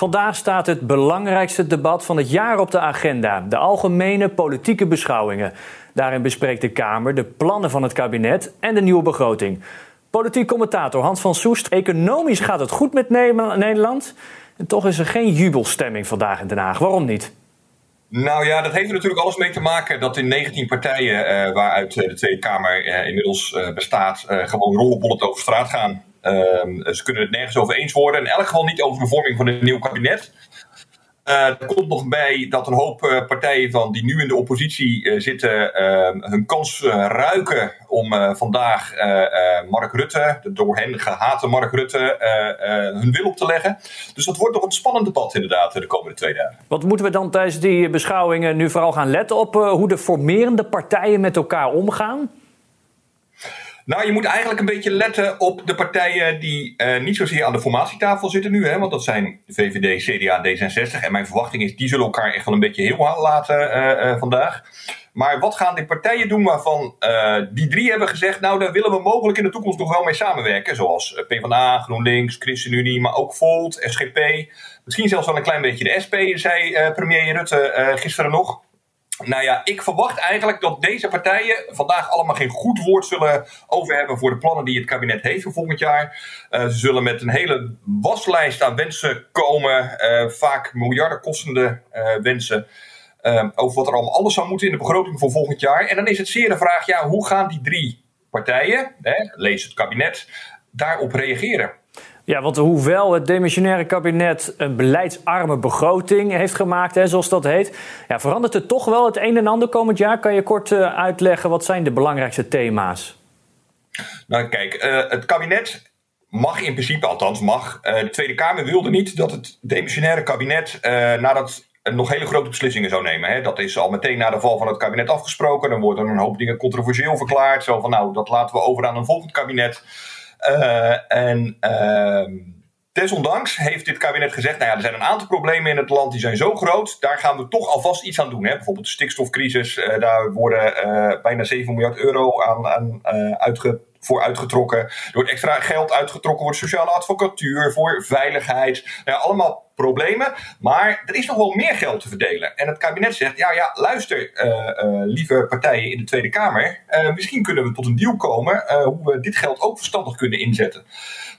Vandaag staat het belangrijkste debat van het jaar op de agenda: de algemene politieke beschouwingen. Daarin bespreekt de Kamer de plannen van het kabinet en de nieuwe begroting. Politiek commentator Hans van Soest. Economisch gaat het goed met Nederland. En toch is er geen jubelstemming vandaag in Den Haag. Waarom niet? Nou ja, dat heeft er natuurlijk alles mee te maken dat in 19 partijen, uh, waaruit de Tweede Kamer uh, inmiddels bestaat, gewoon rollenbollen over straat gaan. Ehm, ze kunnen het nergens over eens worden. In elk geval niet over de vorming van een nieuw kabinet. Uh, er komt nog bij dat een hoop uh, partijen van die nu in de oppositie uh, zitten ehm, hun kans ruiken om vandaag Mark Rutte, de door hen gehate Mark Rutte, hun wil op te leggen. Dus dat wordt nog een spannend debat inderdaad de komende twee dagen. Wat moeten we dan tijdens die beschouwingen nu vooral gaan letten op hoe de formerende partijen met elkaar omgaan? Nou, je moet eigenlijk een beetje letten op de partijen die uh, niet zozeer aan de formatietafel zitten nu. Hè, want dat zijn VVD, CDA, D66. En mijn verwachting is, die zullen elkaar echt wel een beetje heel laten uh, uh, vandaag. Maar wat gaan die partijen doen waarvan die drie hebben gezegd... nou, daar willen we mogelijk in de toekomst nog wel mee samenwerken. Zoals PvdA, GroenLinks, ChristenUnie, maar ook Volt, SGP. Misschien zelfs wel een klein beetje de SP, zei premier Rutte gisteren nog. Nou ja, ik verwacht eigenlijk dat deze partijen vandaag allemaal geen goed woord zullen over hebben voor de plannen die het kabinet heeft voor volgend jaar. Uh, ze zullen met een hele waslijst aan wensen komen, uh, vaak miljarden kostende uh, wensen. over wat er allemaal alles zou moeten in de begroting voor volgend jaar. En dan is het zeer de vraag, ja, hoe gaan die drie partijen, hè, lees het kabinet, daarop reageren? Ja, want hoewel het demissionaire kabinet een beleidsarme begroting heeft gemaakt, hè, zoals dat heet, ja, verandert het toch wel het een en ander komend jaar? Kan je kort uh, uitleggen wat zijn de belangrijkste thema's? Nou, kijk, uh, het kabinet mag in principe, althans mag. Uh, de Tweede Kamer wilde niet dat het demissionaire kabinet nadat nog hele grote beslissingen zou nemen. Hè. Dat is al meteen na de val van het kabinet afgesproken. Dan worden een hoop dingen controversieel verklaard. Zo van, nou, dat laten we over aan een volgend kabinet. Uh, en uh, desondanks heeft dit kabinet gezegd: nou ja, er zijn een aantal problemen in het land die zijn zo groot, daar gaan we toch alvast iets aan doen. Hè? Bijvoorbeeld de stikstofcrisis, uh, daar worden uh, bijna 7 miljard euro aan, aan voor uitgetrokken. Er wordt extra geld uitgetrokken voor sociale advocatuur, voor veiligheid. Nou allemaal problemen. Maar er is nog wel meer geld te verdelen. En het kabinet zegt: ja, ja, luister, uh, uh, lieve partijen in de Tweede Kamer. Uh, misschien kunnen we tot een deal komen hoe we dit geld ook verstandig kunnen inzetten.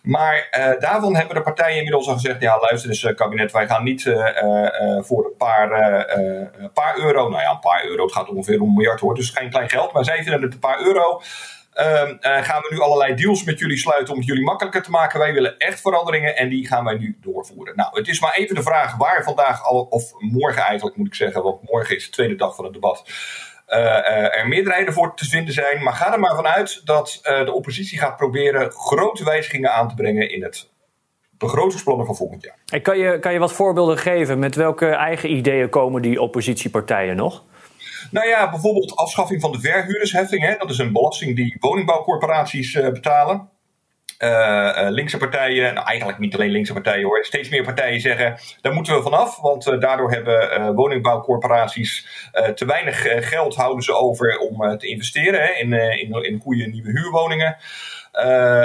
Maar daarvan hebben de partijen inmiddels al gezegd: ja, luister eens, kabinet, wij gaan niet voor een paar, paar euro. Nou ja, een paar euro, het gaat ongeveer om een miljard hoor, dus geen klein geld. Maar zij vinden het een paar euro. Uh, uh, gaan we nu allerlei deals met jullie sluiten om het jullie makkelijker te maken. Wij willen echt veranderingen en die gaan wij nu doorvoeren. Nou, het is maar even de vraag waar vandaag al, of morgen eigenlijk moet ik zeggen, want morgen is de tweede dag van het debat. Uh, er meerderheden voor te vinden zijn. Maar ga er maar vanuit dat de oppositie gaat proberen grote wijzigingen aan te brengen in het begrotingsplannen van volgend jaar. En kan je, kan je wat voorbeelden geven? Met welke eigen ideeën komen die oppositiepartijen nog? Nou ja, bijvoorbeeld afschaffing van de verhuurdersheffing. Hè? Dat is een belasting die woningbouwcorporaties uh, betalen. Uh, linkse partijen, nou eigenlijk niet alleen linkse partijen hoor, steeds meer partijen zeggen, daar moeten we vanaf, want daardoor hebben woningbouwcorporaties te weinig geld houden ze over om te investeren hè, in, in, in goede nieuwe huurwoningen.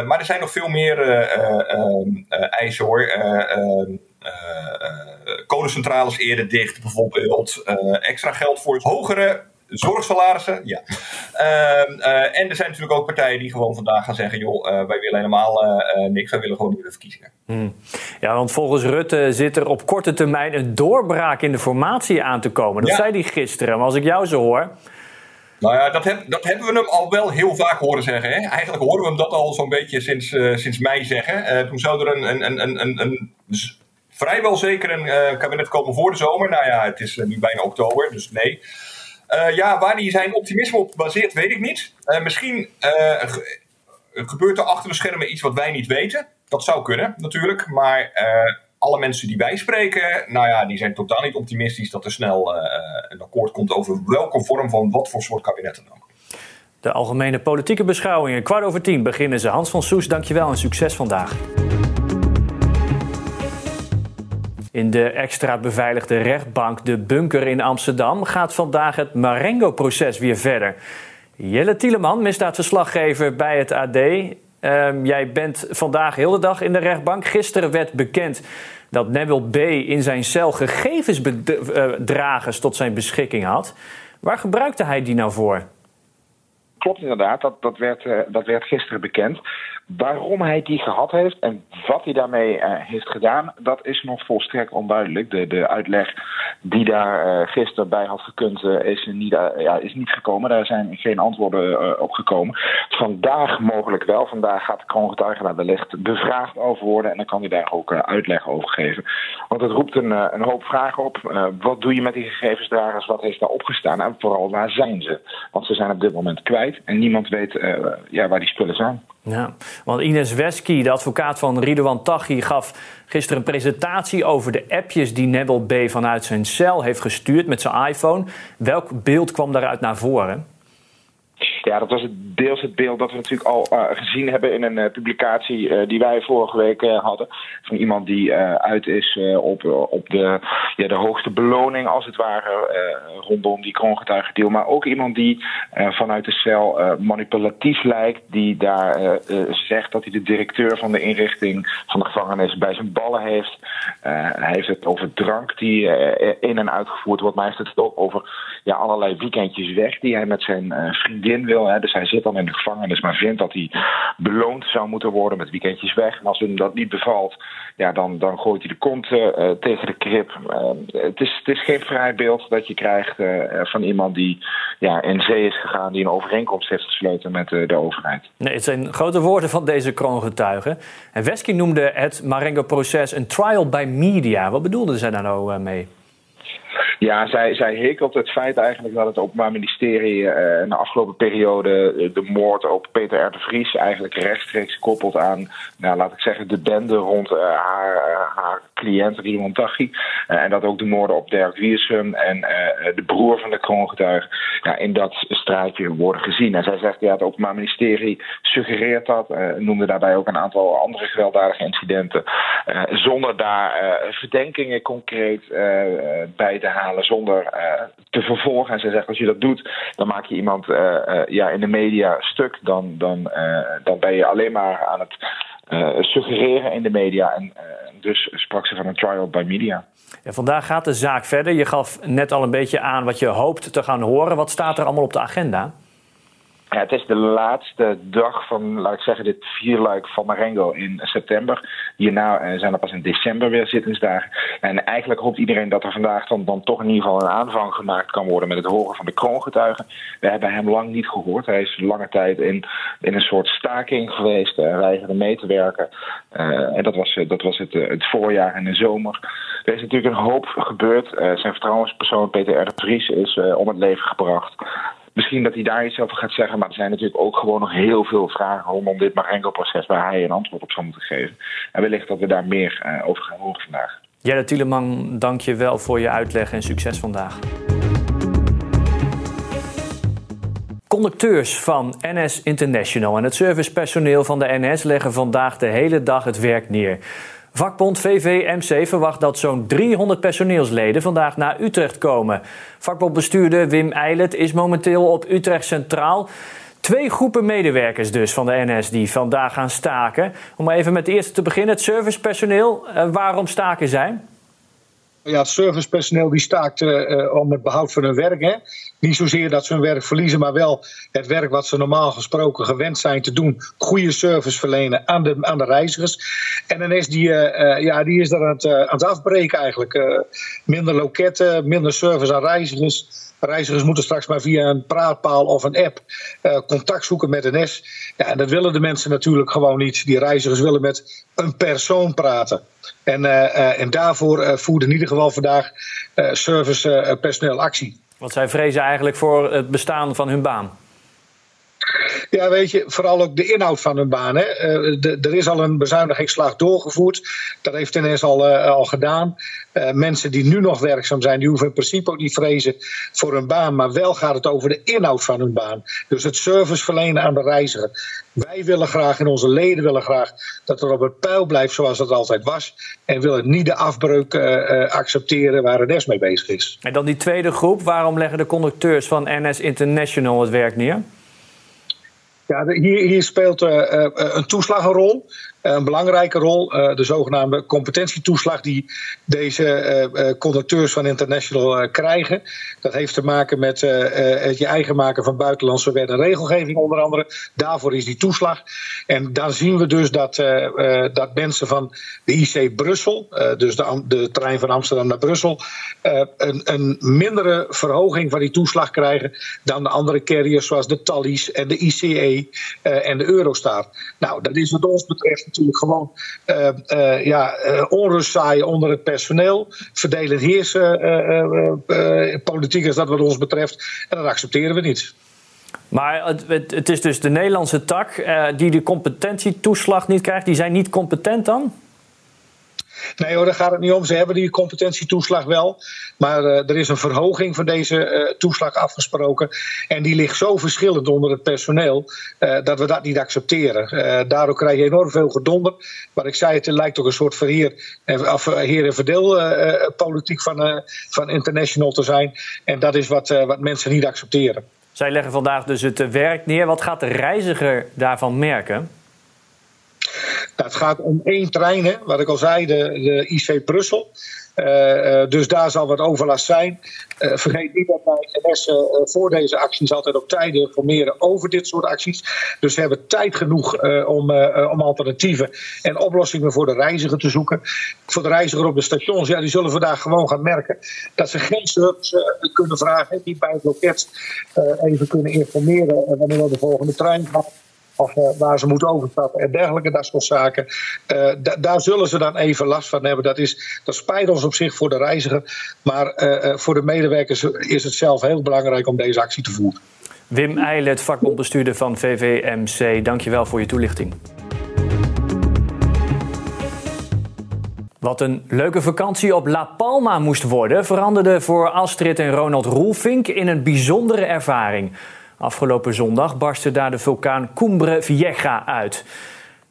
maar er zijn nog veel meer eisen hoor. Kolencentrales eerder dicht, bijvoorbeeld extra geld voor hogere zorgsalarissen, ja. Uh, uh, en er zijn natuurlijk ook partijen die gewoon vandaag gaan zeggen: joh, uh, wij willen helemaal niks, wij willen gewoon nieuwe verkiezingen. Hmm. Ja, want volgens Rutte zit er op korte termijn een doorbraak in de formatie aan te komen. Dat ja. zei hij gisteren, maar als ik jou zo hoor. Nou ja, dat, heb, dat hebben we hem al wel heel vaak horen zeggen. Hè? Eigenlijk horen we hem dat al zo'n beetje sinds, sinds mei zeggen. toen zou er een, een, een, een, een vrijwel zeker een kabinet komen voor de zomer. Nou ja, het is nu bijna oktober, dus nee. Uh, ja, waar hij zijn optimisme op baseert, weet ik niet. Misschien gebeurt er achter de schermen iets wat wij niet weten. Dat zou kunnen, natuurlijk. Maar alle mensen die wij spreken, nou ja, die zijn totaal niet optimistisch dat er snel een akkoord komt over welke vorm van wat voor soort kabinet dan ook. De algemene politieke beschouwingen, kwart over tien beginnen ze. Hans van Soes, dankjewel en succes vandaag. In de extra beveiligde rechtbank De Bunker in Amsterdam gaat vandaag het Marengo-proces weer verder. Jelle Tieleman, misdaadverslaggever bij het AD. Ehm, jij bent vandaag heel de dag in de rechtbank. Gisteren werd bekend dat Neville B. in zijn cel gegevensdragers tot zijn beschikking had. Waar gebruikte hij die nou voor? Klopt inderdaad, dat, dat, werd, uh, dat werd gisteren bekend. Waarom hij die gehad heeft en wat hij daarmee uh, heeft gedaan, dat is nog volstrekt onduidelijk. De, de uitleg die daar uh, gisteren bij had gekund, uh, is, niet, ja, is niet gekomen. Daar zijn geen antwoorden op gekomen. Vandaag mogelijk wel. Vandaag gaat de kroongetuige daar wellicht bevraagd over worden en dan kan hij daar ook uitleg over geven. Want het roept een, een hoop vragen op. wat doe je met die gegevensdragers? Wat heeft daar opgestaan? En vooral waar zijn ze? Want ze zijn op dit moment kwijt en niemand weet ja, waar die spullen zijn. Ja, want Ines Wesky, de advocaat van Ridouan Taghi, gaf gisteren een presentatie over de appjes die Nebel B. vanuit zijn cel heeft gestuurd met zijn iPhone. Welk beeld kwam daaruit naar voren? Ja, dat was deels het beeld dat we natuurlijk al uh, gezien hebben in een uh, publicatie uh, die wij vorige week hadden. Van iemand die uit is op, op de, ja, de hoogste beloning, als het ware, rondom die kroongetuigendeal. Maar ook iemand die vanuit de cel manipulatief lijkt. Die daar zegt dat hij de directeur van de inrichting van de gevangenis bij zijn ballen heeft. hij heeft het over drank die in en uitgevoerd wordt. Maar hij heeft het ook over ja, allerlei weekendjes weg die hij met zijn vriendin wil Dus hij zit dan in de gevangenis, maar vindt dat hij beloond zou moeten worden met weekendjes weg. En als hem dat niet bevalt, ja, dan, dan gooit hij de kont uh, tegen de krip. Uh, het, is, het is geen vrij beeld dat je krijgt van iemand die ja, in zee is gegaan, die een overeenkomst heeft gesloten met de overheid. Nee, het zijn grote woorden van deze kroongetuigen. En Wesky noemde het Marengo-proces een trial by media. Wat bedoelde zij daar nou mee? Ja, zij, zij hekelt het feit eigenlijk dat het Openbaar Ministerie uh, in de afgelopen periode de moord op Peter R. Vries eigenlijk rechtstreeks koppelt aan, nou, laat ik zeggen, de bende rond uh, haar, haar cliënt Rimon Taghi. en dat ook de moorden op Dirk Wiersum en de broer van de kroongetuige ja, in dat straatje worden gezien. En zij zegt, ja, het Openbaar Ministerie suggereert dat, noemde daarbij ook een aantal andere gewelddadige incidenten, zonder daar verdenkingen concreet bij te halen zonder uh, te vervolgen. En ze zegt, als je dat doet, dan maak je iemand uh, uh, ja, in de media stuk. Dan, dan, dan ben je alleen maar aan het suggereren in de media. En dus sprak ze van een trial by media. Ja, vandaag gaat de zaak verder. Je gaf net al een beetje aan wat je hoopt te gaan horen. Wat staat er allemaal op de agenda? Ja, het is de laatste dag van, laat ik zeggen, dit vierluik van Marengo in september. Hierna uh, zijn er pas in december weer zittingsdagen. En eigenlijk hoopt iedereen dat er vandaag dan, dan toch in ieder geval een aanvang gemaakt kan worden met het horen van de kroongetuigen. We hebben hem lang niet gehoord. Hij is lange tijd in, in een soort staking geweest. Hij weigerde mee te werken. Uh, en dat was, dat was het, het voorjaar en de zomer. Er is natuurlijk een hoop gebeurd. Zijn vertrouwenspersoon Peter R. Vries is om het leven gebracht. Misschien dat hij daar iets over gaat zeggen, maar er zijn natuurlijk ook gewoon nog heel veel vragen rondom dit Marengo-proces waar hij een antwoord op zou moeten geven. En wellicht dat we daar meer uh, over gaan horen vandaag. Jelle Tieleman, dank je wel voor je uitleg en succes vandaag. Conducteurs van NS International en het servicepersoneel van de NS leggen vandaag de hele dag het werk neer. Vakbond VVMC verwacht dat zo'n 300 personeelsleden vandaag naar Utrecht komen. Vakbondbestuurder Wim Eilert is momenteel op Utrecht Centraal. Twee groepen medewerkers dus van de NS die vandaag gaan staken. Om even met de eerste te beginnen, het servicepersoneel. Uh, waarom staken zij? Ja, servicepersoneel die staakt uh, om het behoud van hun werk. Hè. Niet zozeer dat ze hun werk verliezen, maar wel het werk wat ze normaal gesproken gewend zijn te doen. Goede service verlenen aan de, aan de reizigers. En NS die, uh, ja, die is daar aan het, aan het afbreken eigenlijk. minder loketten, minder service aan reizigers. Reizigers moeten straks maar via een praatpaal of een app contact zoeken met NS. Ja, en dat willen de mensen natuurlijk gewoon niet. Die reizigers willen met een persoon praten. En, uh, uh, en daarvoor voerde in ieder geval vandaag servicepersoneel actie. Want zij vrezen eigenlijk voor het bestaan van hun baan. Ja, weet je, vooral ook de inhoud van hun baan. Hè. De, er is al een bezuinigingsslag doorgevoerd. Dat heeft NS al, uh, al gedaan. Uh, mensen die nu nog werkzaam zijn, die hoeven in principe ook niet vrezen voor hun baan. Maar wel gaat het over de inhoud van hun baan. Dus het service verlenen aan de reiziger. Wij willen graag en onze leden willen graag dat er op het pijl blijft zoals het altijd was. En willen niet de afbreuk accepteren waar NS mee bezig is. En dan die tweede groep, waarom leggen de conducteurs van NS International het werk neer? Ja, hier, hier speelt uh, uh, een toeslag een rol. Een belangrijke rol, de zogenaamde competentietoeslag die deze conducteurs van International krijgen. Dat heeft te maken met het je eigen maken van buitenlandse wet en regelgeving onder andere. Daarvoor is die toeslag. En dan zien we dus dat, dat mensen van de IC Brussel, dus de, de trein van Amsterdam naar Brussel, een, een mindere verhoging van die toeslag krijgen dan de andere carriers zoals de Thalys en de ICE en de Eurostar. Nou, dat is wat ons betreft natuurlijk gewoon uh, uh, ja, uh, onrust zaaien onder het personeel. Verdelen heersen politiek is dat wat ons betreft. En dat accepteren we niet. Maar het, het, het is dus de Nederlandse tak die de competentietoeslag niet krijgt. Die zijn niet competent dan? Nee hoor, daar gaat het niet om. Ze hebben die competentietoeslag wel. Maar uh, er is een verhoging van deze uh, toeslag afgesproken. En die ligt zo verschillend onder het personeel uh, dat we dat niet accepteren. daardoor krijg je enorm veel gedonder. Maar ik zei het, lijkt toch een soort verheer en, of, heer- en verdeelpolitiek van, van International te zijn. En dat is wat, wat mensen niet accepteren. Zij leggen vandaag dus het werk neer. Wat gaat de reiziger daarvan merken? Het gaat om één trein, hè, wat ik al zei, de, de IC Brussel. Uh, uh, dus daar zal wat overlast zijn. Uh, vergeet niet dat wij NS voor deze acties altijd op tijden informeren over dit soort acties. Dus we hebben tijd genoeg om, om alternatieven en oplossingen voor de reiziger te zoeken. Voor de reiziger op de stations, ja, die zullen vandaag gewoon gaan merken dat ze geen service kunnen vragen. Die bij het loket even kunnen informeren wanneer de volgende trein gaat of uh, waar ze moeten overstappen en dergelijke, dat soort zaken. Uh, daar zullen ze dan even last van hebben. Dat, is, dat spijt ons op zich voor de reiziger, maar uh, voor de medewerkers is het zelf heel belangrijk om deze actie te voeren. Wim Eilert, vakbondbestuurder van VVMC, dankjewel voor je toelichting. Wat een leuke vakantie op La Palma moest worden, veranderde voor Astrid en Ronald Roelvink in een bijzondere ervaring. Afgelopen zondag barstte daar de vulkaan Cumbre Vieja uit.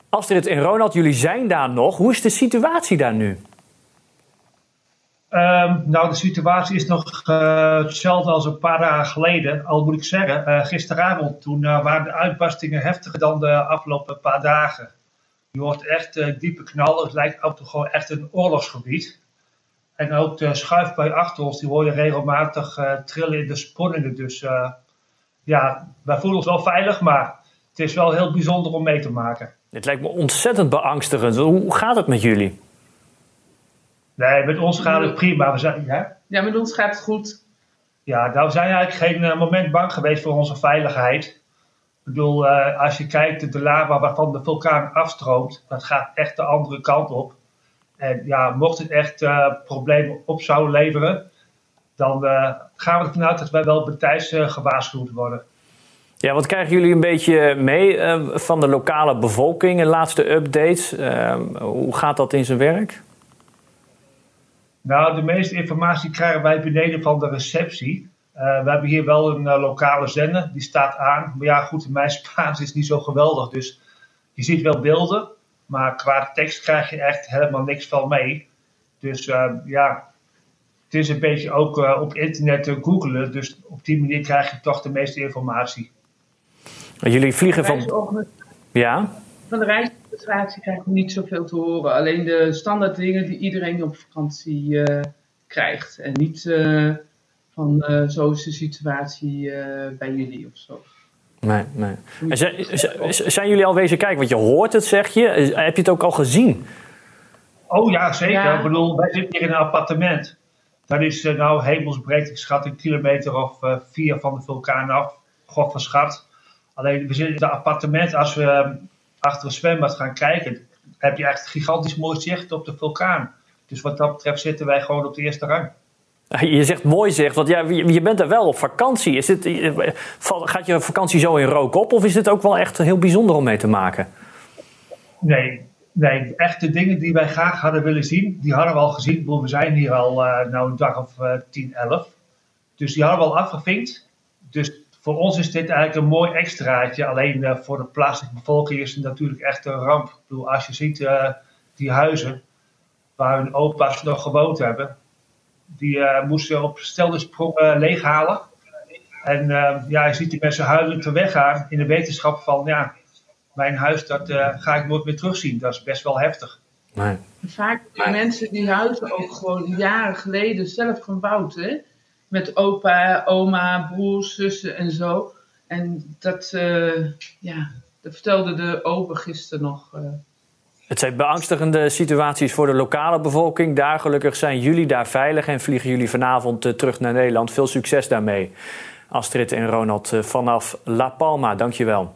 Astrid en Ronald, jullie zijn daar nog. Hoe is de situatie daar nu? Um, nou, de situatie is nog uh, hetzelfde als een paar dagen geleden. Al moet ik zeggen, uh, gisteravond toen uh, waren de uitbarstingen heftiger dan de afgelopen paar dagen. Je hoort echt diepe knallen. Het lijkt ook toch gewoon echt een oorlogsgebied. En ook de schuifbui achter ons, die hoor je regelmatig trillen in de sponningen. Dus ja, wij voelen ons wel veilig, maar het is wel heel bijzonder om mee te maken. Het lijkt me ontzettend beangstigend. Hoe gaat het met jullie? Nee, met ons gaat het prima. We zijn, ja? ja, met ons gaat het goed. Ja, nou, we zijn eigenlijk geen uh, moment bang geweest voor onze veiligheid. Ik bedoel, uh, als je kijkt, de lava waarvan de vulkaan afstroomt, dat gaat echt de andere kant op. En ja, mocht het echt uh, problemen op zouden leveren, dan gaan we ervan uit dat wij wel betijds gewaarschuwd worden. Ja, wat krijgen jullie een beetje mee uh, van de lokale bevolking? De laatste updates. Uh, hoe gaat dat in zijn werk? Nou, de meeste informatie krijgen wij beneden van de receptie. Uh, we hebben hier wel een lokale zender, die staat aan. Maar ja, goed, mijn Spaans is niet zo geweldig. Dus je ziet wel beelden, maar qua tekst krijg je echt helemaal niks van mee. Dus ja, het is een beetje ook op internet googelen. Dus op die manier krijg je toch de meeste informatie. Jullie vliegen van. Ja? Van de reisadministratie krijgen we niet zoveel te horen. Alleen de standaard dingen die iedereen op vakantie uh, krijgt. En niet uh, van uh, zo is de situatie bij jullie of zo. Nee, nee. En zijn, zijn jullie al wezen kijken? Want je hoort het, zeg je. Heb je het ook al gezien? Oh ja, zeker. Ja. Ik bedoel, wij zitten hier in een appartement. Dat is nou hemelsbreed, ik schat een kilometer of vier van de vulkaan af. God verschat. Alleen we zitten in het appartement, als we achter een zwembad gaan kijken, heb je echt gigantisch mooi zicht op de vulkaan. Dus wat dat betreft zitten wij gewoon op de eerste rang. Je zegt mooi zegt, want ja, je bent er wel op vakantie. Is dit, gaat je vakantie zo in rook op of is dit ook wel echt heel bijzonder om mee te maken? Nee, nee echt de dingen die wij graag hadden willen zien, die hadden we al gezien. We zijn hier al uh, nou een dag of uh, 10, 11. Dus die hadden we al afgevinkt. Dus voor ons is dit eigenlijk een mooi extraatje. Alleen uh, voor de plaatselijke bevolking is het natuurlijk echt een ramp. Ik bedoel, als je ziet uh, die huizen waar hun opa's nog gewoond hebben, die moesten op stelde sprong leeghalen. En ja, je ziet die mensen huilend te weggaan in de wetenschap van, ja, mijn huis, dat ga ik nooit meer terugzien. Dat is best wel heftig. Nee. Vaak mensen die huizen ook gewoon jaren geleden zelf gebouwd, hè? met opa, oma, broers, zussen en zo. En dat, uh, ja, dat vertelde de opa gisteren nog. Uh. Het zijn beangstigende situaties voor de lokale bevolking. Daar gelukkig zijn jullie daar veilig en vliegen jullie vanavond uh, terug naar Nederland. Veel succes daarmee. Astrid en Ronald vanaf La Palma, dankjewel.